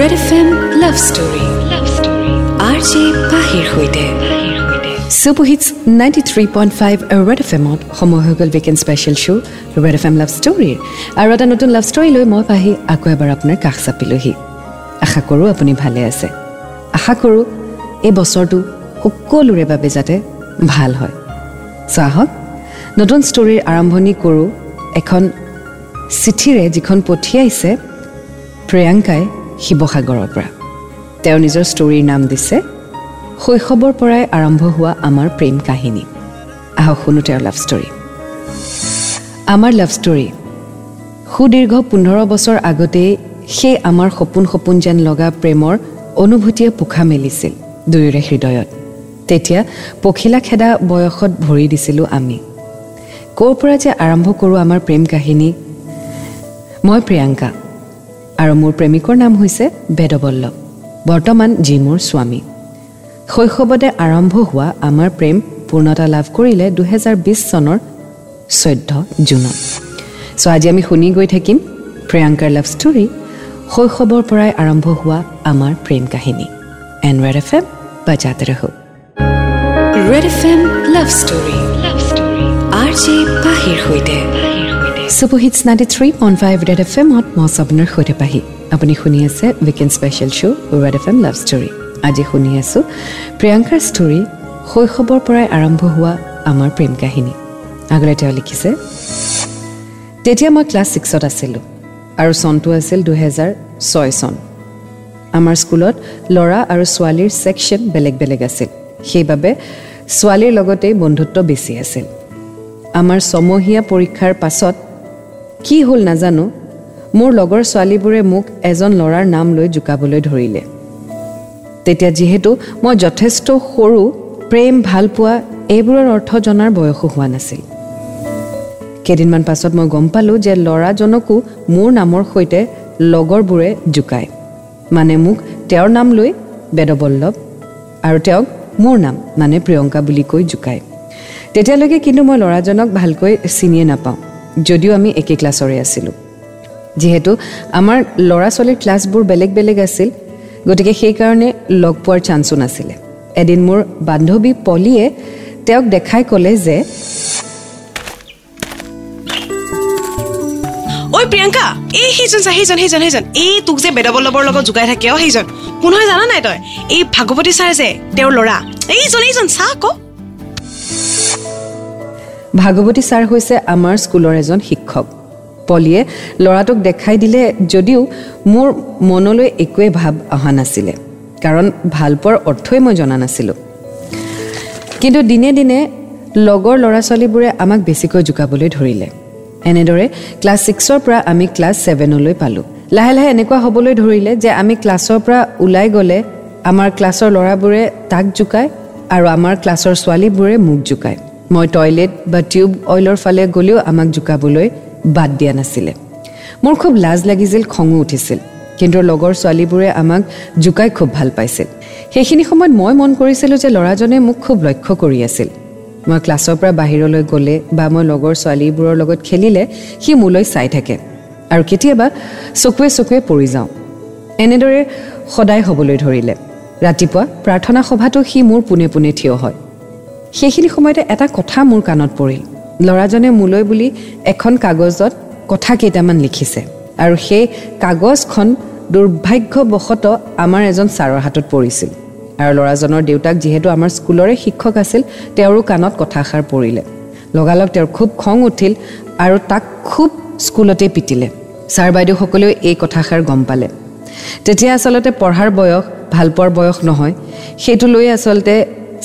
Red F M love story love story R J পাহিৰ সৈতে superhits ninety three point five Red F এমত সময় হৈ গ'ল weekend special show' Red F M love ষ্টৰীৰ আৰু এটা নতুন লাভ ষ্টৰী লৈ মই পাহি আকৌ এবাৰ আপোনাৰ কাষ চাপিলোহি। আশা কৰোঁ আপুনি ভালে আছে। আশা কৰোঁ এই বছৰটো সকলোৰে বাবে যাতে ভাল হয়। চ' আহক নতুন ষ্টৰীৰ আৰম্ভণি কৰোঁ এখন চিঠিৰে যিখন পঠিয়াইছে প্ৰিয়ংকাই শিৱসাগৰৰ পৰা। তেওঁ নিজৰ ষ্টৰীৰ নাম দিছে শৈশৱৰ পৰাই আৰম্ভ হোৱা আমাৰ প্ৰেম কাহিনী। আহক শুনো তেওঁৰ লাভ ষ্টৰী আমাৰ লাভ ষ্টৰী সুদীৰ্ঘ পোন্ধৰ বছৰ আগতেই সেই আমাৰ সপোন সপোন যেন লগা প্ৰেমৰ অনুভূতিয়ে পোখা মেলিছিল দুয়োৰে হৃদয়ত। তেতিয়া পখিলা খেদা বয়সত ভৰি দিছিলোঁ আমি। ক'ৰ পৰা যে আৰম্ভ কৰোঁ আমাৰ প্ৰেম কাহিনী? মই প্ৰিয়ংকা। আৰু মোৰ প্ৰেমিকৰ নাম হৈছে বেদবল্লভ। বৰ্তমান যি মোৰ স্বামী। শৈশৱতে আৰম্ভ হোৱা আমাৰ প্ৰেম পূৰ্ণতা লাভ কৰিলে দুহেজাৰ বিছ চনৰ চৈধ্য জুনত। চ' আজি আমি শুনি গৈ থাকিম প্ৰিয়ংকাৰ লাভ ষ্টৰী শৈশৱৰ পৰাই আৰম্ভ হোৱা আমাৰ প্ৰেম কাহিনী। এন ৰেড এফ এম বাজাতে ৰহো। Red F M love story love story R J পাহিৰ সৈতে। Superhits ninety three point five Red F এমত মই আপোনাৰ সৈতে পাহি আপুনি শুনি আছে weekend special show' Red F M love story আজি শুনি আছোঁ প্ৰিয়ংকাৰ ষ্টৰী শৈশৱৰ পৰাই আৰম্ভ হোৱা আমাৰ প্ৰেম কাহিনী আগলৈ তেওঁ লিখিছে তেতিয়া মই ক্লাছ ছিক্সত আছিলোঁ আৰু চনটো আছিল দুহেজাৰ ছয় চন আমাৰ স্কুলত ল'ৰা আৰু ছোৱালীৰ ছেকশ্যন বেলেগ বেলেগ আছিল সেইবাবে ছোৱালীৰ লগতেই বন্ধুত্ব বেছি আছিল আমাৰ ছমহীয়া পৰীক্ষাৰ পাছত কি হ'ল নাজানো? মোৰ লগৰ ছোৱালীবোৰে মোক এজন ল'ৰাৰ নাম লৈ জোকাবলৈ ধৰিলে। তেতিয়া যিহেতু মই যথেষ্ট সৰু প্ৰেম ভালপোৱা এইবোৰৰ অৰ্থ জনাৰ বয়সো হোৱা নাছিল। কেইদিনমান পাছত মই গম পালোঁ যে ল'ৰাজনকো মোৰ নামৰ সৈতে লগৰবোৰে জোকায়। মানে মোক তেওঁৰ নাম লৈ বেদবল্লভ আৰু তেওঁক মোৰ নাম মানে প্ৰিয়ংকা বুলি কৈ জোকায়। তেতিয়ালৈকে কিন্তু মই ল'ৰাজনক ভালকৈ চিনিয়ে নাপাওঁ। যদিও আমি একে ক্লাছৰে আছিলোঁ। যিহেতু আমাৰ ল'ৰা ছোৱালীৰ ক্লাছবোৰ বেলেগ বেলেগ আছিল গতিকে সেইকাৰণে লগ পোৱাৰ চান্সো নাছিলে। এদিন মোৰ বান্ধৱী পলিয়ে তেওঁক দেখাই ক'লে যে ঐ প্ৰিয়ংকা এই সেইজন চা সেইজন সেইজন সেইজন এই তোক যে বেদবল্লভৰ লগত জোকাই থাকে অ সেইজন কোন হয় জানা নাই তই? এই ভাগৱতী ছাৰ যে তেওঁৰ ল'ৰা এইজন এইজন চা আকৌ ভাগৱতী ছাৰ হৈছে আমাৰ স্কুলৰ এজন শিক্ষক। পলিয়ে ল'ৰাটোক দেখাই দিলে যদিও মোৰ মনলৈ একোৱেই ভাৱ অহা নাছিলে কাৰণ ভালপোৱাৰ অৰ্থই মই জনা নাছিলোঁ। কিন্তু দিনে দিনে লগৰ ল'ৰা ছোৱালীবোৰে আমাক বেছিকৈ জোকাবলৈ ধৰিলে। এনেদৰে ক্লাছ ছিক্সৰ পৰা আমি ক্লাছ ছেভেনলৈ পালোঁ। লাহে লাহে এনেকুৱা হ'বলৈ ধৰিলে যে আমি ক্লাছৰ পৰা ওলাই গ'লে আমাৰ ক্লাছৰ ল'ৰাবোৰে তাক জোকায় আৰু আমাৰ ক্লাছৰ ছোৱালীবোৰে মোক জোকায়। মই টয়লেট বা টিউব অইলৰ ফালে গ'লেও আমাক জোকাবলৈ বাদ দিয়া নাছিলে। মোৰ খুব লাজ লাগিছিল খঙো উঠিছিল। কিন্তু লগৰ ছোৱালীবোৰে আমাক জোকাই খুব ভাল পাইছিল। সেইখিনি সময়ত মই মন কৰিছিলোঁ যে ল'ৰাজনে মোক খুব লক্ষ্য কৰি আছিল। মই ক্লাছৰ পৰা বাহিৰলৈ গ'লে বা মই লগৰ ছোৱালীবোৰৰ লগত খেলিলে সি মোলৈ চাই থাকে আৰু কেতিয়াবা চকুৱে চকুৱে পৰি যাওঁ। এনেদৰে সদায় হ'বলৈ ধৰিলে। ৰাতিপুৱা প্ৰাৰ্থনা সভাতো সি মোৰ পোনে পোনে থিয় হয়। সেইখিনি সময়তে এটা কথা মোৰ কাণত পৰিল। ল'ৰাজনে মোলৈ বুলি এখন কাগজত কথা কেইটামান লিখিছে আৰু সেই কাগজখন দুৰ্ভাগ্যবশতঃ আমাৰ এজন ছাৰৰ হাতত পৰিছিল। আৰু ল'ৰাজনৰ দেউতাক যিহেতু আমাৰ স্কুলৰে শিক্ষক আছিল তেওঁৰো কাণত কথাষাৰ পৰিলে। লগালগ তেওঁৰ খুব খং উঠিল আৰু তাক খুব স্কুলতেই পিটিলে। ছাৰ বাইদেউসকলেও এই কথাষাৰ গম পালে। তেতিয়া আচলতে পঢ়াৰ বয়স ভালপোৱাৰ বয়স নহয়। সেইটো লৈ আচলতে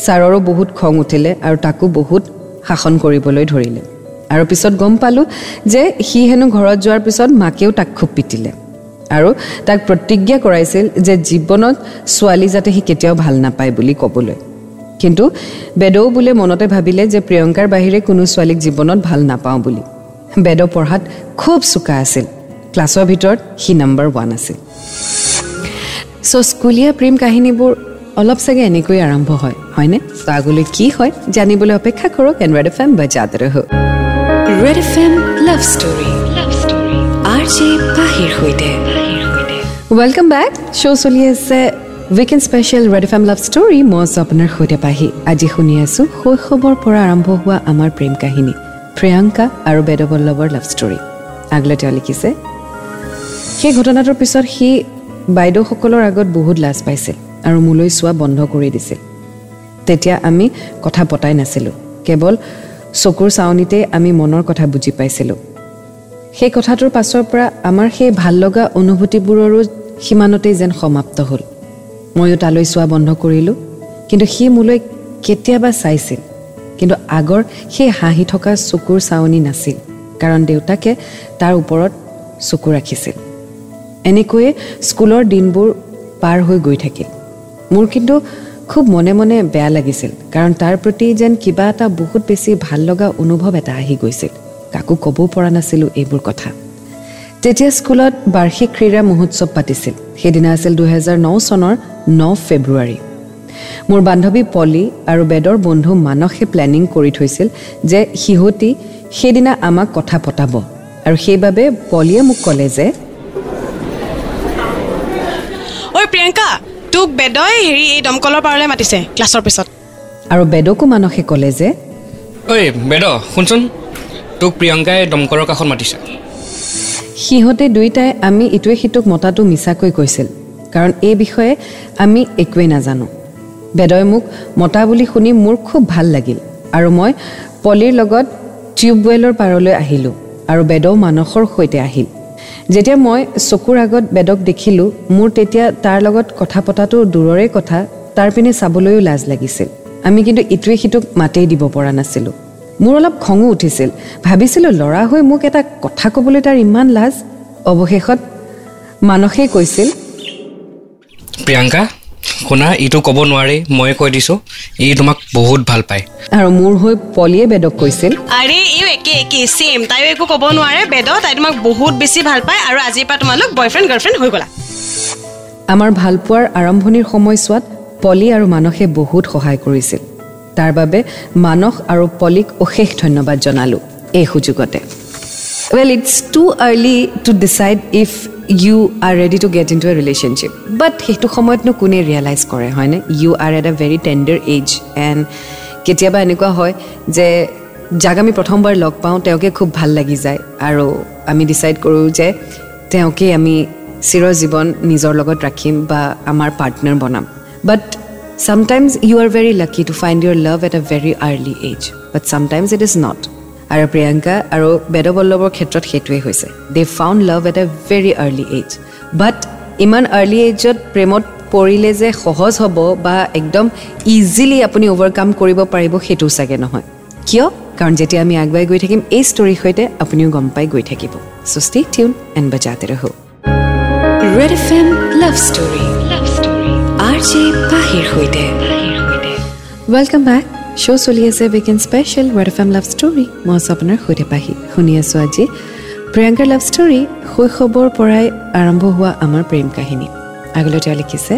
ছাৰৰো বহুত খং উঠিলে আৰু তাকো বহুত শাসন কৰিবলৈ ধৰিলে। আৰু পিছত গম পালোঁ যে সি হেনো ঘৰত যোৱাৰ পিছত মাকেও তাক খুব পিটিলে। আৰু তাক প্ৰতিজ্ঞা কৰাইছিল যে জীৱনত ছোৱালী যাতে সি কেতিয়াও ভাল নাপায় বুলি ক'বলৈ। কিন্তু বেদও বোলে মনতে ভাবিলে যে প্ৰিয়ংকাৰ বাহিৰে কোনো ছোৱালীক জীৱনত ভাল নাপাওঁ বুলি। বেদ পঢ়াত খুব চোকা আছিল। ক্লাছৰ ভিতৰত সি নম্বৰ ওৱান আছিল। চ' স্কুলীয়া প্ৰেম কাহিনীবোৰ অলপ চাগে এনেকৈ আৰম্ভ হয় হয়নে? আগলৈ কি হয় জানিবলৈ অপেক্ষা কৰক এন ৰেড এফ এম বাজাত ৰহ। Red F M love story. R J পাহিৰ সৈতে। ৱেলকাম বেক শ্ব' চলি আছে weekend special Red F M love story. মই আছোঁ আপোনাৰ সৈতে পাহি। আজি শুনি আছোঁ শৈশৱৰ পৰা আৰম্ভ হোৱা আমাৰ প্ৰেম কাহিনী প্ৰিয়ংকা আৰু বেদবল্লভৰ লাভ ষ্টৰী। আগলৈ তেওঁ লিখিছে সেই ঘটনাটোৰ পিছত সি বাইদেউসকলৰ আগত বহুত লাজ পাইছিল। আৰু মোলৈ চোৱা বন্ধ কৰি দিছিল। তেতিয়া আমি কথা পতাই নাছিলোঁ। কেৱল চকুৰ চাৱনিতেই আমি মনৰ কথা বুজি পাইছিলোঁ। সেই কথাটোৰ পাছৰ পৰা আমাৰ সেই ভাল লগা অনুভূতিবোৰৰো সিমানতেই যেন সমাপ্ত হ'ল। ময়ো তালৈ চোৱা বন্ধ কৰিলোঁ কিন্তু সি মোলৈ কেতিয়াবা চাইছিল। কিন্তু আগৰ সেই হাঁহি থকা চকুৰ চাৱনি নাছিল কাৰণ দেউতাকে তাৰ ওপৰত চকু ৰাখিছিল। এনেকৈয়ে স্কুলৰ দিনবোৰ পাৰ হৈ গৈ থাকিল। মোৰ কিন্তু খুব মনে মনে বেয়া লাগিছিল কাৰণ তাৰ প্ৰতি যেন কিবা এটা বহুত বেছি ভাল লগা অনুভৱ এটা আহি গৈছিল। কাকো ক'বও পৰা নাছিলোঁ এইবোৰ কথা। তেতিয়া স্কুলত বাৰ্ষিক ক্ৰীড়া মহোৎসৱ পাতিছিল। সেইদিনা আছিল দুহেজাৰ ন চনৰ ন ফেব্ৰুৱাৰী। মোৰ বান্ধৱী পলি আৰু বেদৰ বন্ধু মানসে প্লেনিং কৰি থৈছিল যে সিহঁতি সেইদিনা আমাক কথা পতাব। আৰু সেইবাবে পলিয়ে মোক ক'লে যে প্ৰিয়ংকা তোক বেদই হেৰি এই দমকলৰ পাৰলৈ মাতিছে ক্লাছৰ পিছত। আৰু বেদকো মানসে ক'লে যে ঐ বেদ শুনচোন। তোক প্ৰিয়ংকাই দমকলৰ কাষত মাতিছে। সিহঁতে দুয়োটাই আমি ইটোৱে সিটোক মতাটো মিছাকৈ কৈছিল কাৰণ এই বিষয়ে আমি একোৱেই নাজানো। বেদই মোক মতা বুলি শুনি মোৰ খুব ভাল লাগিল আৰু মই পলিৰ লগত টিউবৱেলৰ পাৰলৈ আহিলোঁ আৰু বেদও মানসৰ সৈতে আহিল। যেতিয়া মই চকুৰ আগত বেদক দেখিলোঁ মোৰ তেতিয়া তাৰ লগত কথা পতাটো দূৰৰে কথা তাৰ পিনে চাবলৈও লাজ লাগিছিল। আমি কিন্তু ইটোৱে সিটোক মাতেই দিব পৰা নাছিলোঁ। মোৰ অলপ খঙো উঠিছিল। ভাবিছিলোঁ ল'ৰা হৈ মোক এটা কথা ক'বলৈ তাৰ ইমান লাজ। অৱশেষত মানসেই কৈছিল প্ৰিয়ংকা? শুনা ইটো ক'ব নোৱাৰে ময়ে কৈ দিছোঁ ই তোমাক বহুত ভাল পায়। আৰু মোৰ হৈ পলিয়ে বেদক কৈছিল। আৰে ইও একে একে ছেম তাইও একো ক'ব নোৱাৰে বেদ তাই তোমাক বহুত বেছি ভাল পায় আৰু আজিৰ পৰা তোমালোক বয়ফ্ৰেণ্ড গাৰ্লফ্ৰেণ্ড হৈ গ'লা। আমাৰ ভালপোৱাৰ আৰম্ভণিৰ সময়ছোৱাত পলি আৰু মানসে বহুত সহায় কৰিছিল। তাৰ বাবে মানস আৰু পলিক অশেষ ধন্যবাদ জনালোঁ এই সুযোগতে। Well it's too early to decide if you are ready to get into a relationship but সেইটো সময়তনো কোনে ৰিয়েলাইজ কৰে হয়নে? You are at a very tender age and কেতিয়াবা এনেকুৱা হয় যে যাক আমি প্ৰথমবাৰ লগ পাওঁ তেওঁকে খুব ভাল লাগি যায়। আৰু আমি ডিচাইড কৰোঁ যে তেওঁকেই আমি চিৰজীৱন নিজৰ লগত ৰাখিম বা আমাৰ পাৰ্টনাৰ বনাম। But sometimes you are very lucky to find your love at a very early age but sometimes it is not আৰু প্ৰিয়ংকা আৰু বেদবল্লভৰ ক্ষেত্ৰত সেইটোৱে হৈছে। They found love at a very early age but ইমান আৰ্লি এজত প্ৰেমত পৰিলে যে সহজ হ'ব বা একদম ইজিলি আপুনি অভাৰকাম কৰিব পাৰিব সেইটো চাগে নহয়। কিয়? কাৰণ যেতিয়া আমি আগুৱাই গৈ থাকিম এই ষ্টৰীৰ সৈতে আপুনিও গম পাই গৈ থাকিব। চ' ষ্টে টিউন এণ্ড বজাতে ৰহো। Red F M love story love story R J পাহিৰ সৈতে। ৱেলকাম বেক শ্ব' চলি আছে weekend special Red F M love story মই আছোঁ আপোনাৰ সৈতে পাহি শুনি আছোঁ আজি প্ৰিয়ংকাৰ লাভ ষ্টৰী শৈশৱৰ পৰাই আৰম্ভ হোৱা আমাৰ প্ৰেম কাহিনী আগলৈ তেওঁ লিখিছে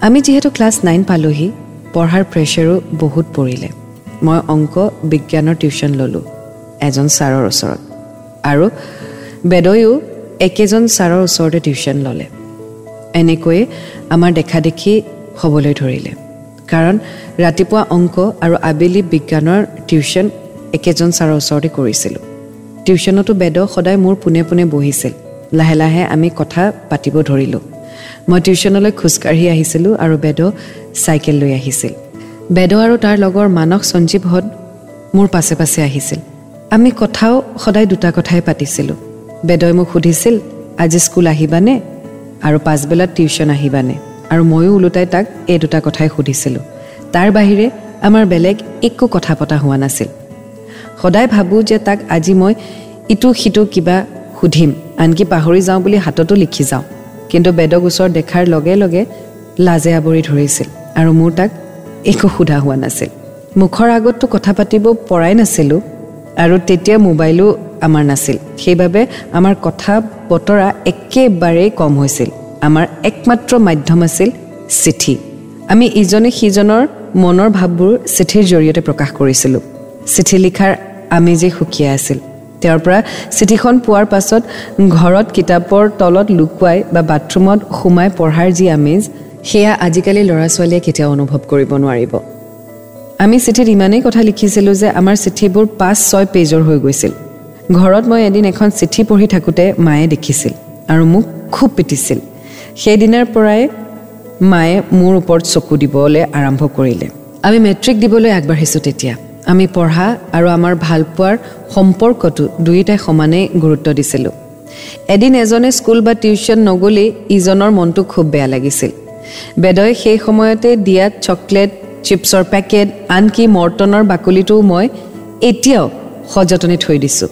আমি যিহেতু ক্লাছ নাইন পালোহি পঢ়াৰ প্ৰেছাৰো বহুত পৰিলে মই অংক বিজ্ঞানৰ টিউশ্যন ল'লোঁ এজন ছাৰৰ ওচৰত আৰু বেদয়ো একেজন ছাৰৰ ওচৰতে টিউশ্যন ল'লে এনেকৈয়ে আমাৰ দেখা দেখি হ'বলৈ ধৰিলে কাৰণ ৰাতিপুৱা অংক আৰু আবেলি বিজ্ঞানৰ টিউশ্যন একেজন ছাৰৰ ওচৰতে কৰিছিলোঁ। টিউশ্যনতো বেদ সদায় মোৰ পোনে পোনে বহিছিল। লাহে লাহে আমি কথা পাতিব ধৰিলোঁ। মই টিউশ্যনলৈ খোজকাঢ়ি আহিছিলোঁ আৰু বেদ চাইকেল লৈ আহিছিল। বেদ আৰু তাৰ লগৰ মানস সঞ্জীৱহঁত মোৰ পাছে পাছে আহিছিল। আমি কথাও সদায় দুটা কথাই পাতিছিলোঁ। বেদই মোক সুধিছিল আজি স্কুল আহিবানে? আৰু পাছবেলাত টিউশ্যন আহিবানে? আৰু ময়ো ওলোটাই তাক এই দুটা কথাই সুধিছিলোঁ। তাৰ বাহিৰে আমাৰ বেলেগ একো কথা পতা হোৱা নাছিল। সদায় ভাবোঁ যে তাক আজি মই ইটো সিটো কিবা সুধিম আনকি পাহৰি যাওঁ বুলি হাততো লিখি যাওঁ। কিন্তু বেদক ওচৰত দেখাৰ লগে লগে লাজে আৱৰি ধৰিছিল আৰু মোৰ তাক একো সোধা হোৱা নাছিল। মুখৰ আগততো কথা পাতিব পৰাই নাছিলোঁ আৰু তেতিয়া মোবাইলো আমাৰ নাছিল। সেইবাবে আমাৰ কথা বতৰা একেবাৰেই কম হৈছিল। আমাৰ একমাত্ৰ মাধ্যম আছিল চিঠি। আমি ইজনে সিজনৰ মনৰ ভাৱবোৰ চিঠিৰ জৰিয়তে প্ৰকাশ কৰিছিলোঁ। চিঠি লিখাৰ আমেজেই সুকীয়া আছিল তেওঁৰ পৰা চিঠিখন পোৱাৰ পাছত ঘৰত কিতাপৰ তলত লুকুৱাই বা বাথৰুমত সোমাই পঢ়াৰ যি আমেজ সেয়া আজিকালি ল'ৰা ছোৱালীয়ে কেতিয়াও অনুভৱ কৰিব নোৱাৰিব। আমি চিঠিত ইমানেই কথা লিখিছিলোঁ যে আমাৰ চিঠিবোৰ পাঁচ ছয় পেজৰ হৈ গৈছিল। ঘৰত মই এদিন এখন চিঠি পঢ়ি থাকোঁতে মায়ে দেখিছিল আৰু মোক খুব পিটিছিল। সেইদিনাৰ পৰাই মায়ে মোৰ ওপৰত চকু দিবলৈ আৰম্ভ কৰিলে। আমি মেট্ৰিক দিবলৈ আগবাঢ়িছোঁ তেতিয়া। আমি পঢ়া আৰু আমাৰ ভালপোৱাৰ সম্পৰ্কটো দুয়োটাই সমানেই গুৰুত্ব দিছিলোঁ। এদিন এজনে স্কুল বা টিউশ্যন নগ'লেই ইজনৰ মনটো খুব বেয়া লাগিছিল। বেদই সেই সময়তে দিয়াত চকলেট চিপছৰ পেকেট আনকি মৰ্টনৰ বাকলিটোও মই এতিয়াও সযতনে থৈ দিছোঁ।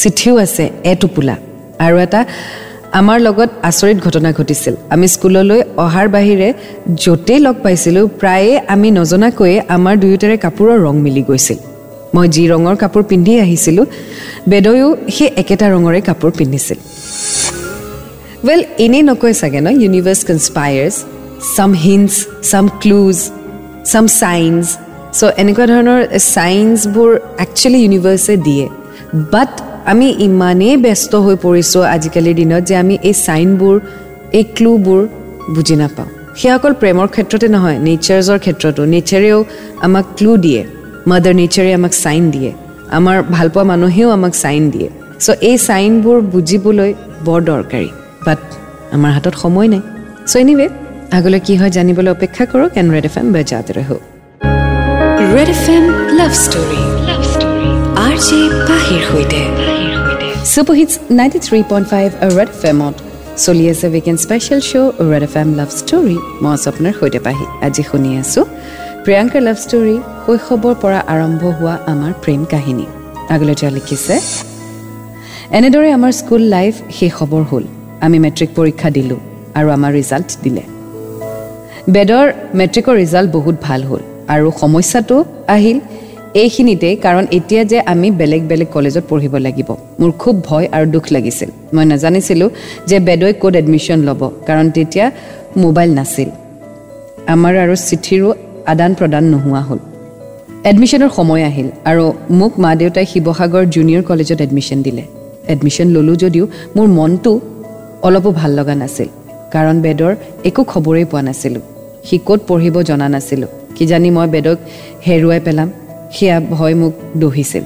চিঠিও আছে এটোপোলা। আৰু এটা আমাৰ লগত আচৰিত ঘটনা ঘটিছিল। আমি স্কুললৈ অহাৰ বাহিৰে য'তেই লগ পাইছিলোঁ প্ৰায়ে আমি নজনাকৈয়ে আমাৰ দুয়োটাৰে কাপোৰৰ ৰং মিলি গৈছিল। মই যি ৰঙৰ কাপোৰ পিন্ধি আহিছিলোঁ বেদৈও সেই একেটা ৰঙৰে কাপোৰ পিন্ধিছিল। ৱেল এনেই নকয় চাগে ন? ইউনিভাৰ্ছ কনস্পায়াৰ্ছ চাম হিণ্টছ চাম ক্লুজ চাম চাইন্স চ' এনেকুৱা ধৰণৰ চাইন্সবোৰ একচুৱেলি ইউনিভাৰ্ছে দিয়ে। বাট আমি ইমানেই ব্যস্ত হৈ পৰিছোঁ আজিকালিৰ দিনত যে আমি এই চাইনবোৰ এই ক্লুবোৰ বুজি নাপাওঁ। সেয়া অকল প্ৰেমৰ ক্ষেত্ৰতে নহয় নেচাৰ্ছৰ ক্ষেত্ৰতো। নেচাৰেও আমাক ক্লু দিয়ে। মাদাৰ নেচাৰে আমাক চাইন দিয়ে। আমাৰ ভালপোৱা মানুহেও আমাক চাইন দিয়ে। চ' এই চাইনবোৰ বুজিবলৈ বৰ দৰকাৰী। বাট আমাৰ হাতত সময় নাই। চ' এনিৱে আগলৈ কি হয় জানিবলৈ অপেক্ষা কৰক এণ্ড ৰেড এফ এম বেজাত ৰহো। Red F M love story. R J পাহিৰ সৈতে। Superhits ninety three point five Red F এমত চলি আছে weekend special show' Red F M love story মই আছোঁ আপোনাৰ সৈতে পাহি। আজি শুনি আছোঁ প্ৰিয়ংকাৰ লাভ ষ্টৰী শৈশৱৰ পৰা আৰম্ভ হোৱা আমাৰ প্ৰেম কাহিনী। আগলৈ তেওঁ লিখিছে এনেদৰে আমাৰ স্কুল লাইফ শেষ হ'বৰ হ'ল। আমি মেট্ৰিক পৰীক্ষা দিলোঁ আৰু আমাৰ ৰিজাল্ট দিলে। বেদৰ মেট্ৰিকৰ ৰিজাল্ট বহুত ভাল হ'ল আৰু সমস্যাটো আহিল এইখিনিতেই কাৰণ এতিয়া যে আমি বেলেগ বেলেগ কলেজত পঢ়িব লাগিব মোৰ খুব ভয় আৰু দুখ লাগিছিল। মই নাজানিছিলোঁ যে বেদই ক'ত এডমিশ্যন ল'ব কাৰণ তেতিয়া মোবাইল নাছিল। আমাৰ আৰু চিঠিৰো আদান প্ৰদান নোহোৱা হ'ল। এডমিশ্যনৰ সময় আহিল আৰু মোক মা দেউতাই শিৱসাগৰ জুনিয়ৰ কলেজত এডমিশ্যন দিলে। এডমিশ্যন ল'লোঁ যদিও মোৰ মনটো অলপো ভাল লগা নাছিল কাৰণ বেদৰ একো খবৰেই পোৱা নাছিলোঁ। সি ক'ত পঢ়িব জনা নাছিলোঁ কিজানি মই বেদক হেৰুৱাই পেলাম। সেয়া ভয় মোক দহিছিল।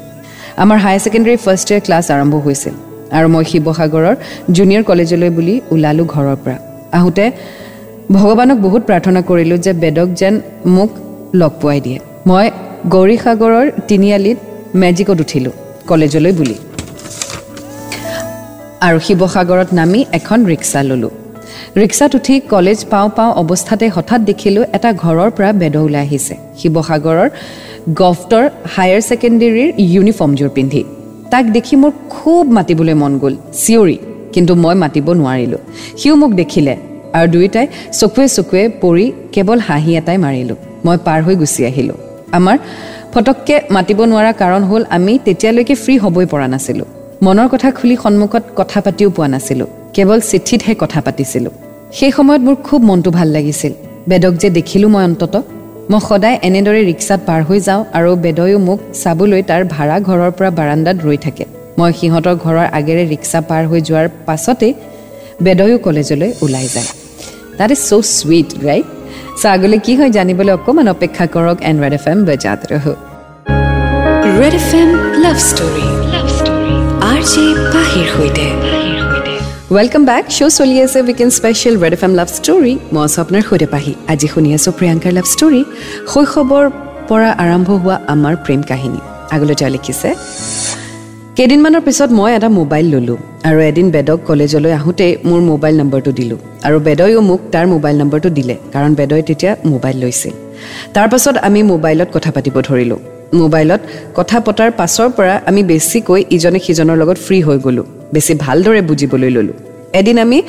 আমাৰ higher secondary first year class আৰম্ভ হৈছিল আৰু মই শিৱসাগৰৰ জুনিয়ৰ কলেজলৈ বুলি ওলালোঁ ঘৰৰ পৰা। আহোঁতে ভগৱানক বহুত প্ৰাৰ্থনা কৰিলোঁ যে বেদক যেন মোক লগ পোৱাই দিয়ে। মই গৌৰীসাগৰৰ তিনিআলিত মেজিকত উঠিলোঁ কলেজলৈ বুলি। আৰু শিৱসাগৰত নামি এখন ৰিক্সা ল'লোঁ। ৰিক্সাত উঠি কলেজ পাওঁ পাওঁ অৱস্থাতে হঠাৎ দেখিলোঁ এটা ঘৰৰ পৰা বেদ ওলাই আহিছে। শিৱসাগৰৰ গভটৰ হায়াৰ ছেকেণ্ডেৰীৰ ইউনিফৰ্মযোৰ পিন্ধি। তাক দেখি মোৰ খুব মাতিবলৈ মন গ'ল। চিঞৰি কিন্তু মই মাতিব নোৱাৰিলোঁ। সিও মোক দেখিলে আৰু দুয়োটাই চকুৱে চকুৱে পৰি কেৱল হাঁহি এটাই মাৰিলোঁ। মই পাৰ হৈ গুচি আহিলোঁ। আমাৰ ফটককৈ মাতিব নোৱাৰা কাৰণ হ'ল আমি তেতিয়ালৈকে ফ্ৰী হ'বই পৰা নাছিলোঁ। মনৰ কথা খুলি সন্মুখত কথা পাতিও পোৱা নাছিলোঁ। কেৱল চিঠিতহে কথা পাতিছিলোঁ। সেই সময়ত মোৰ খুব মনটো ভাল লাগিছিল। বেদক যে দেখিলোঁ মই অন্তত মই সদায় এনেদৰে ৰিক্সাত পাৰ হৈ যাওঁ আৰু বেদয়ো মোক চাবলৈ তাৰ ভাড়া ঘৰৰ পৰা বাৰাণ্ডাত ৰৈ থাকে। মই সিহঁতৰ ঘৰৰ আগেৰে ৰিক্সা পাৰ হৈ যোৱাৰ পাছতেই বেদয়ো কলেজলৈ ওলাই যায়। That is so' sweet right so' আগলৈ কি হয় জানিবলৈ অকণমান অপেক্ষা কৰক এণ্ড ৰেড এফ এম বেজাত ৰহো। Red F M love story love story R J পাহিৰ সৈতে। ৱেলকাম বেক শ্ব' চলি আছে weekend special Red F M love story মই আছোঁ আপোনাৰ সৈতে পাহি আজি শুনি আছোঁ প্ৰিয়ংকাৰ লাভ ষ্টৰী শৈশৱৰ পৰা আৰম্ভ হোৱা আমাৰ প্ৰেম কাহিনী আগলৈ তেওঁ লিখিছে কেইদিনমানৰ পিছত মই এটা মোবাইল ল'লোঁ আৰু এদিন বেদক কলেজলৈ আহোঁতে মোৰ মোবাইল নম্বৰটো দিলোঁ আৰু বেদয়ো মোক তাৰ মোবাইল নম্বৰটো দিলে কাৰণ বেদই তেতিয়া মোবাইল লৈছিল তাৰপাছত আমি মোবাইলত কথা পাতিব ধৰিলোঁ মোবাইলত কথা পতাৰ পাছৰ পৰা আমি বেছিকৈ ইজনে সিজনৰ লগত ফ্ৰী হৈ গ'লোঁ বেছি ভালদৰে বুজিবলৈ ল'লোঁ। এদিন আমি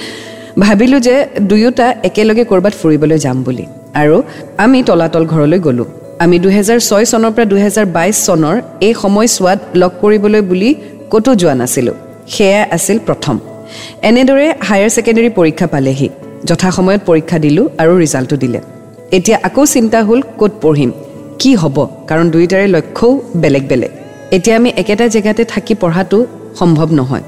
ভাবিলোঁ যে দুয়োটা একেলগে ক'ৰবাত ফুৰিবলৈ যাম বুলি। আৰু আমি তলাতল ঘৰলৈ গ'লোঁ। আমি দুহেজাৰ ছয় চনৰ পৰা দুহেজাৰ বাইছ চনৰ এই সময়ছোৱাত লগ কৰিবলৈ বুলি ক'তো যোৱা নাছিলোঁ। সেয়া আছিল প্ৰথম। এনেদৰে হায়াৰ ছেকেণ্ডেৰী পৰীক্ষা পালেহি। যথাসময়ত পৰীক্ষা দিলোঁ আৰু ৰিজাল্টটো দিলে। এতিয়া আকৌ চিন্তা হ'ল ক'ত পঢ়িম। কি হ'ব? কাৰণ দুয়োটাৰে লক্ষ্যও বেলেগ বেলেগ। এতিয়া আমি একেটা জেগাতে থাকি পঢ়াটো সম্ভৱ নহয়।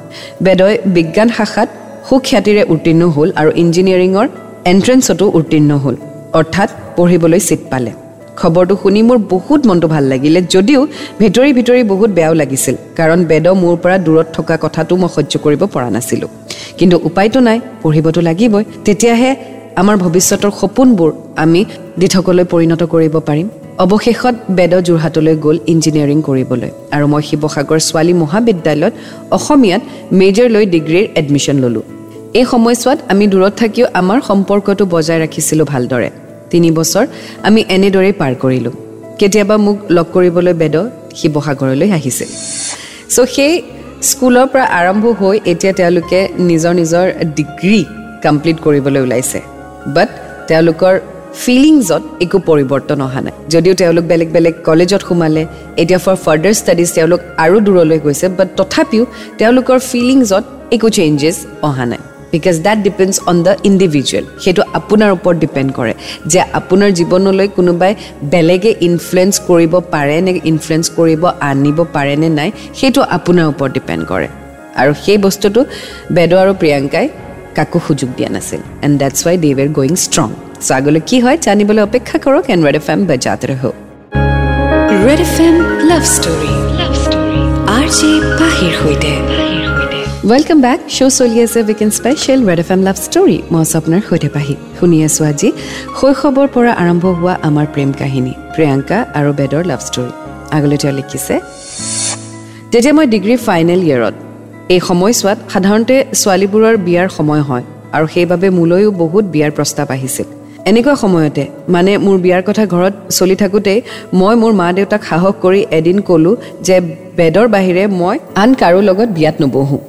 বেদই বিজ্ঞান শাখাত সুখ্যাতিৰে উত্তীৰ্ণ হ'ল আৰু ইঞ্জিনিয়াৰিঙৰ এণ্ট্ৰেঞ্চতো উত্তীৰ্ণ হ'ল অৰ্থাৎ পঢ়িবলৈ ছিট পালে। খবৰটো শুনি মোৰ বহুত মনটো ভাল লাগিলে যদিও ভিতৰি ভিতৰি বহুত বেয়াও লাগিছিল কাৰণ বেদ মোৰ পৰা দূৰত থকা কথাটো মই সহ্য কৰিব পৰা নাছিলোঁ। কিন্তু উপায়টো নাই পঢ়িবতো লাগিবই। তেতিয়াহে আমাৰ ভৱিষ্যতৰ সপোনবোৰ আমি দিঠকলৈ পৰিণত কৰিব পাৰিম। অৱশেষত বেদ যোৰহাটলৈ গ'ল ইঞ্জিনিয়াৰিং কৰিবলৈ আৰু মই শিৱসাগৰ ছোৱালী মহাবিদ্যালয়ত অসমীয়াত মেজৰ লৈ ডিগ্ৰীৰ এডমিশ্যন ল'লোঁ। এই সময়ছোৱাত আমি দূৰত থাকিও আমাৰ সম্পৰ্কটো বজাই ৰাখিছিলোঁ ভালদৰে। তিনি বছৰ আমি এনেদৰেই পাৰ কৰিলোঁ। কেতিয়াবা মোক লগ কৰিবলৈ বেদ শিৱসাগৰলৈ আহিছিল চ' সেই স্কুলৰ পৰা আৰম্ভ হৈ এতিয়া তেওঁলোকে নিজৰ নিজৰ ডিগ্ৰী কমপ্লিট কৰিবলৈ ওলাইছে। বাট তেওঁলোকৰ ফিলিংছত একো পৰিৱৰ্তন অহা নাই। যদিও তেওঁলোক বেলেগ বেলেগ কলেজত সোমালে এতিয়া ফৰ ফাৰ্ডাৰ ষ্টাডিজ তেওঁলোক আৰু দূৰলৈ গৈছে বাট তথাপিও তেওঁলোকৰ ফিলিংছত একো চেঞ্জেছ অহা নাই। Because that depends on the individual সেইটো আপোনাৰ ওপৰত ডিপেণ্ড কৰে যে আপোনাৰ জীৱনলৈ কোনোবাই বেলেগে ইনফ্লুৱেঞ্চ কৰিব পাৰে নে ইনফ্লুৱেঞ্চ কৰিব আনিব পাৰে নে নাই সেইটো আপোনাৰ ওপৰত ডিপেণ্ড কৰে। আৰু সেই বস্তুটো বেদ আৰু প্ৰিয়ংকাই কাকো সুযোগ দিয়া নাছিল। And that's why they were going strong so' আগলৈ কি হয় জানিবলৈ অপেক্ষা কৰক এণ্ড ৰেড এফ এম বজাত ৰহ। Red F M love story. Love story. R J পাহিৰ সৈতে। ৱেলকাম বেক শ্ব' চলি আছে weekend special Red F M love story. মই আছোঁ আপোনাৰ সৈতে পাহি। শুনি আছোঁ আজি শৈশৱৰ পৰা আৰম্ভ হোৱা আমাৰ প্ৰেম কাহিনী প্ৰিয়ংকা আৰু বেদৰ লাভ ষ্টৰী। আগলৈ তেওঁ লিখিছে তেতিয়া মই ডিগ্ৰী ফাইনেল ইয়েৰত এই সময়ছোৱাত সাধাৰণতে ছোৱালীবোৰৰ বিয়াৰ সময় হয় আৰু সেইবাবে মোলৈও বহুত বিয়াৰ প্ৰস্তাৱ আহিছিল। এনেকুৱা সময়তে মানে মোৰ বিয়াৰ কথা ঘৰত চলি থাকোঁতেই মই মোৰ মা দেউতাক সাহস কৰি এদিন ক'লোঁ যে বেদৰ বাহিৰে মই আন কাৰো লগত বিয়াত নবহোঁ।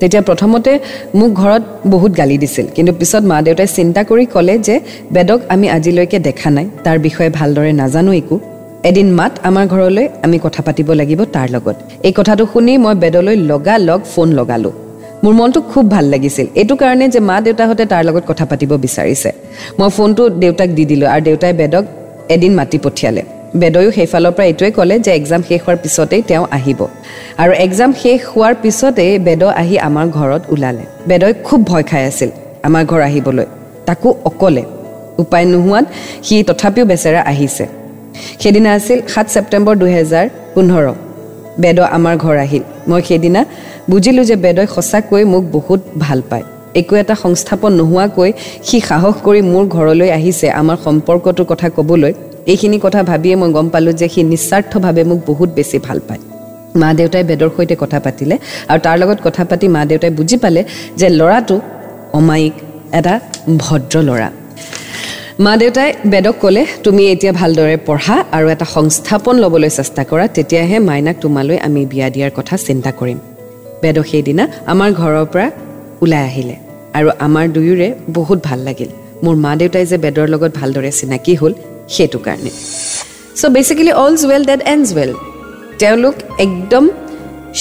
তেতিয়া প্ৰথমতে মোক ঘৰত বহুত গালি দিছিল কিন্তু পিছত মা দেউতাই চিন্তা কৰি ক'লে যে বেদক আমি আজিলৈকে দেখা নাই তাৰ বিষয়ে ভালদৰে নাজানো একো। এদিন মাত আমাৰ ঘৰলৈ আমি কথা পাতিব লাগিব তাৰ লগত। এই কথাটো শুনি মই বেদলৈ লগা লগ ফোন লগালোঁ। মোৰ মনটো খুব ভাল লাগিছিল। এইটো কাৰণে যে মা দেউতাহঁতে তাৰ লগত কথা পাতিব বিচাৰিছে। মই ফোনটো দেউতাক দি দিলোঁ আৰু দেউতাই বেদক এদিন মাতি পঠিয়ালে। বেদয়ো সেইফালৰ পৰা এইটোৱে ক'লে যে এক্সাম শেষ হোৱাৰ পিছতেই তেওঁ আহিব। আৰু এক্সাম শেষ হোৱাৰ পিছতেই বেদ আহি আমাৰ ঘৰত ওলালে। বেদই খুব ভয় খাই আছিল আমাৰ ঘৰ আহিবলৈ। তাকো অকলে। উপায় নোহোৱাত সি তথাপিও বেচেৰা আহিছে। সেইদিনা আছিল সাত ছেপ্টেম্বৰ দুহেজাৰ পোন্ধৰ। বেদ আমাৰ ঘৰ আহিল। মই সেইদিনা বুজিলোঁ যে বেদই সঁচাকৈ মোক বহুত ভাল পায়। একো এটা সংস্থাপন নোহোৱাকৈ সি সাহস কৰি মোৰ ঘৰলৈ আহিছে আমাৰ সম্পৰ্কটোৰ কথা ক'বলৈ। এইখিনি কথা ভাবিয়ে মই গম পালোঁ যে সি নিস্বাৰ্থভাৱে মোক বহুত বেছি ভাল পায়। মা দেউতাই বেদৰ সৈতে কথা পাতিলে আৰু তাৰ লগত কথা পাতি মা দেউতাই বুজি পালে যে ল'ৰাটো অমায়িক এটা ভদ্ৰ ল'ৰা। মা দেউতাই বেদক ক'লে তুমি এতিয়া ভালদৰে পঢ়া আৰু এটা সংস্থাপন ল'বলৈ চেষ্টা কৰা তেতিয়াহে মাইনাক তোমালৈ আমি বিয়া দিয়াৰ কথা চিন্তা কৰিম বেদক সেইদিনা আমাৰ ঘৰৰ পৰা ওলাই আহিলে আৰু আমাৰ দুয়োৰে বহুত ভাল লাগিল। মোৰ মা দেউতাই যে বেদৰ লগত ভালদৰে চিনাকি হ'ল সেইটো কাৰণে। So' basically all's well that ends well তেওঁলোক একদম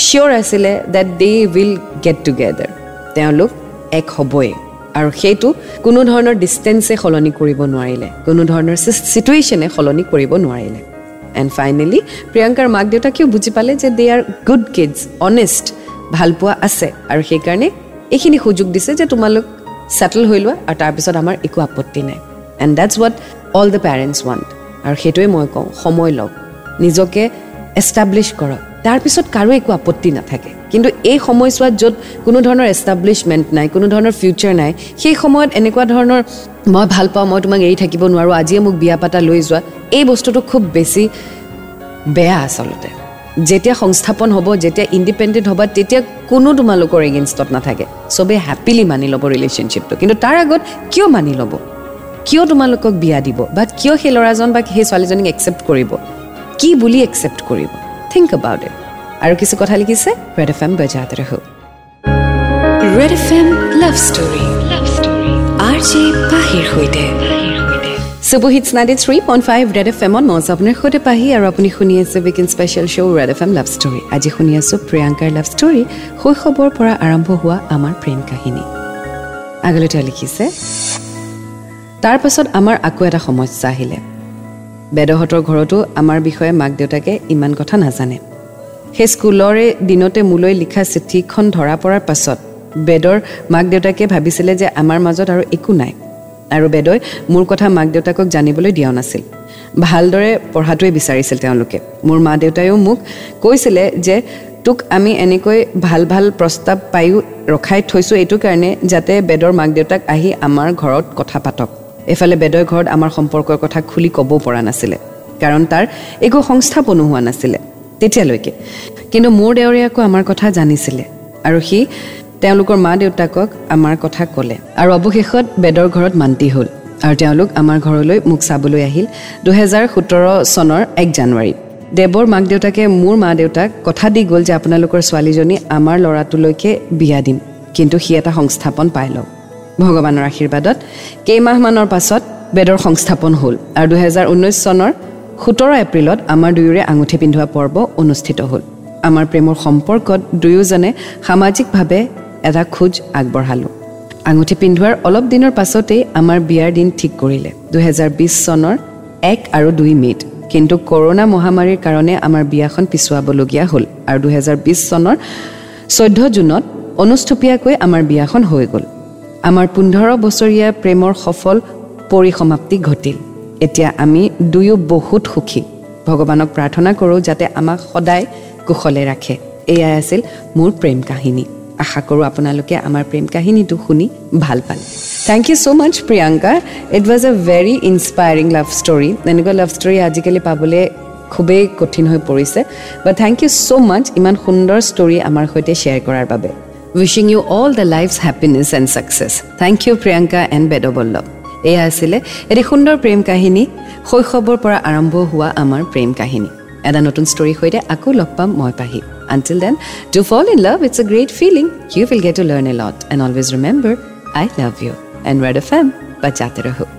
চিয়'ৰ আছিলে that they will get together তেওঁলোক এক হ'বই আৰু সেইটো কোনো ধৰণৰ ডিষ্টেঞ্চে সলনি কৰিব নোৱাৰিলে। কোনো ধৰণৰ চিটুৱেশ্যনে সলনি কৰিব নোৱাৰিলে। এণ্ড ফাইনেলি প্ৰিয়ংকাৰ মাক দেউতাকেও বুজি পালে যে they are good kids honest ভালপোৱা আছে। আৰু সেইকাৰণে এইখিনি সুযোগ দিছে যে তোমালোক ছেটেল হৈ লোৱা আৰু তাৰপিছত আমাৰ একো আপত্তি নাই। And that's what all the parents want আৰু সেইটোৱে মই কওঁ সময় লওক। নিজকে এষ্টাব্লিছ কৰক। তাৰপিছত কাৰো একো আপত্তি নাথাকে। কিন্তু এই সময়ছোৱাত য'ত কোনো ধৰণৰ এষ্টাব্লিছমেণ্ট নাই কোনো ধৰণৰ ফিউচাৰ নাই সেই সময়ত এনেকুৱা ধৰণৰ মই ভাল পাওঁ মই তোমাক এৰি থাকিব নোৱাৰোঁ আজিয়ে মোক বিয়া পাতা লৈ যোৱা এই বস্তুটো খুব বেছি বেয়া আচলতে। যেতিয়া সংস্থাপন হ'ব যেতিয়া ইণ্ডিপেণ্ডেণ্ট হ'ব তেতিয়া কোনো তোমালোকৰ এগেইনষ্টত নাথাকে। চবেই হেপিলি মানি ল'ব ৰিলেশ্যনশ্বিপটো কিন্তু তাৰ আগত কিয় মানি ল'ব? কিয় তোমালোকক বিয়া দিব? বা কিয় সেই ল'ৰাজন বা সেই ছোৱালীজনীক একচেপ্ট কৰিব? কি বুলি একচেপ্ট কৰিব? থিংক এবাউট ইট আৰু কিছু কথা লিখিছে ৰেড এফ এম বজাত ৰহ Red F M love story R J পাহিৰ সৈতে। Ninety three point five Red F এমত মই আপোনাৰ সৈতে পাহি আৰু আপুনি শুনি আছে special show' Red F M love story আজি শুনি আছোঁ প্ৰিয়ংকাৰ লাভ ষ্টৰী শৈশৱৰ পৰা আৰম্ভ হোৱা আমাৰ প্ৰেম কাহিনী। আগলৈ তেওঁ লিখিছে তাৰ পাছত আমাৰ আকৌ এটা সমস্যা আহিলে। বেদহঁতৰ ঘৰতো আমাৰ বিষয়ে মাক দেউতাকে ইমান কথা নাজানে। সেই স্কুলৰে দিনতে মোলৈ লিখা চিঠিখন ধৰা পৰাৰ পাছত বেদৰ মাক দেউতাকে ভাবিছিলে যে আমাৰ মাজত আৰু একো নাই আৰু বেদই মোৰ কথা মাক দেউতাকক জানিবলৈ দিয়াও নাছিল। ভালদৰে পঢ়াটোৱে বিচাৰিছিল তেওঁলোকে। মোৰ মা দেউতায়ো মোক কৈছিলে যে তোক আমি এনেকৈ ভাল ভাল প্ৰস্তাৱ পায়ো ৰখাই থৈছোঁ এইটো কাৰণে যাতে বেদৰ মাক দেউতাক আহি আমাৰ ঘৰত কথা পাতক। এইফালে বেদৰ ঘৰত আমাৰ সম্পৰ্কৰ কথা খুলি ক'ব পৰা নাছিলে কাৰণ তাৰ একো সংস্থাপনো হোৱা নাছিলে তেতিয়ালৈকে। কিন্তু মোৰ দেউৰে আকৌ আমাৰ কথা জানিছিলে আৰু সি তেওঁলোকৰ মা দেউতাকক আমাৰ কথা ক'লে। আৰু অৱশেষত বেদৰ ঘৰত মান্তি হ'ল আৰু তেওঁলোক আমাৰ ঘৰলৈ মোক চাবলৈ আহিল দুহেজাৰ সোতৰ চনৰ এক জানুৱাৰীত। দেৱৰ মাক দেউতাকে মোৰ মা দেউতাক কথা দি গ'ল যে আপোনালোকৰ ছোৱালীজনী আমাৰ ল'ৰাটোলৈকে বিয়া দিম কিন্তু সি এটা সংস্থাপন পাই লওক। ভগৱানৰ আশীৰ্বাদত কেইমাহমানৰ পাছত বেদৰ সংস্থাপন হ'ল আৰু দুহেজাৰ ঊনৈছ চনৰ সোতৰ এপ্ৰিলত আমাৰ দুয়োৰে আঙুঠি পিন্ধোৱা পৰ্ব অনুষ্ঠিত হ'ল। আমাৰ প্ৰেমৰ সম্পৰ্কত দুয়োজনে সামাজিকভাৱে এটা খোজ আগবঢ়ালোঁ। আঙুঠি পিন্ধোৱাৰ অলপ দিনৰ পাছতেই আমাৰ বিয়াৰ দিন ঠিক কৰিলে দুহেজাৰ বিছ চনৰ এক আৰু দুই মে'ত। কিন্তু কৰোণা মহামাৰীৰ কাৰণে আমাৰ বিয়াখন পিছুৱাবলগীয়া হ'ল আৰু দুহেজাৰ বিছ চনৰ চৈধ্য জুনত অনুস্থপীয়াকৈ আমাৰ বিয়াখন হৈ গ'ল। আমাৰ পোন্ধৰ বছৰীয়া প্ৰেমৰ সফল পৰিসমাপ্তি ঘটিল। এতিয়া আমি দুয়ো বহুত সুখী। ভগৱানক প্ৰাৰ্থনা কৰোঁ যাতে আমাক সদায় কুশলে ৰাখে। এয়াই আছিল মোৰ প্ৰেম কাহিনী। আশা কৰোঁ আপোনালোকে আমাৰ প্ৰেম কাহিনীটো শুনি ভাল পালে। Thank you so' much Priyanka. It was a very inspiring love story এনেকুৱা লাভ ষ্টৰী আজিকালি পাবলৈ খুবেই কঠিন হৈ পৰিছে। বাট থেংক ইউ ছ' মাছ ইমান সুন্দৰ ষ্টৰী আমাৰ সৈতে শ্বেয়াৰ কৰাৰ বাবে। Wishing you all the life happiness and success thank you Priyanka and Bedballabh এয়া আছিলে এটি সুন্দৰ প্ৰেম কাহিনী শৈশৱৰ পৰা আৰম্ভ হোৱা আমাৰ প্ৰেম কাহিনী এটা নতুন ষ্টৰীৰ সৈতে আকৌ লগ পাম মই Pahi until then to fall in love it's a great feeling you will get to learn a lot and always remember I love you and Red F M বাজাতে ৰহো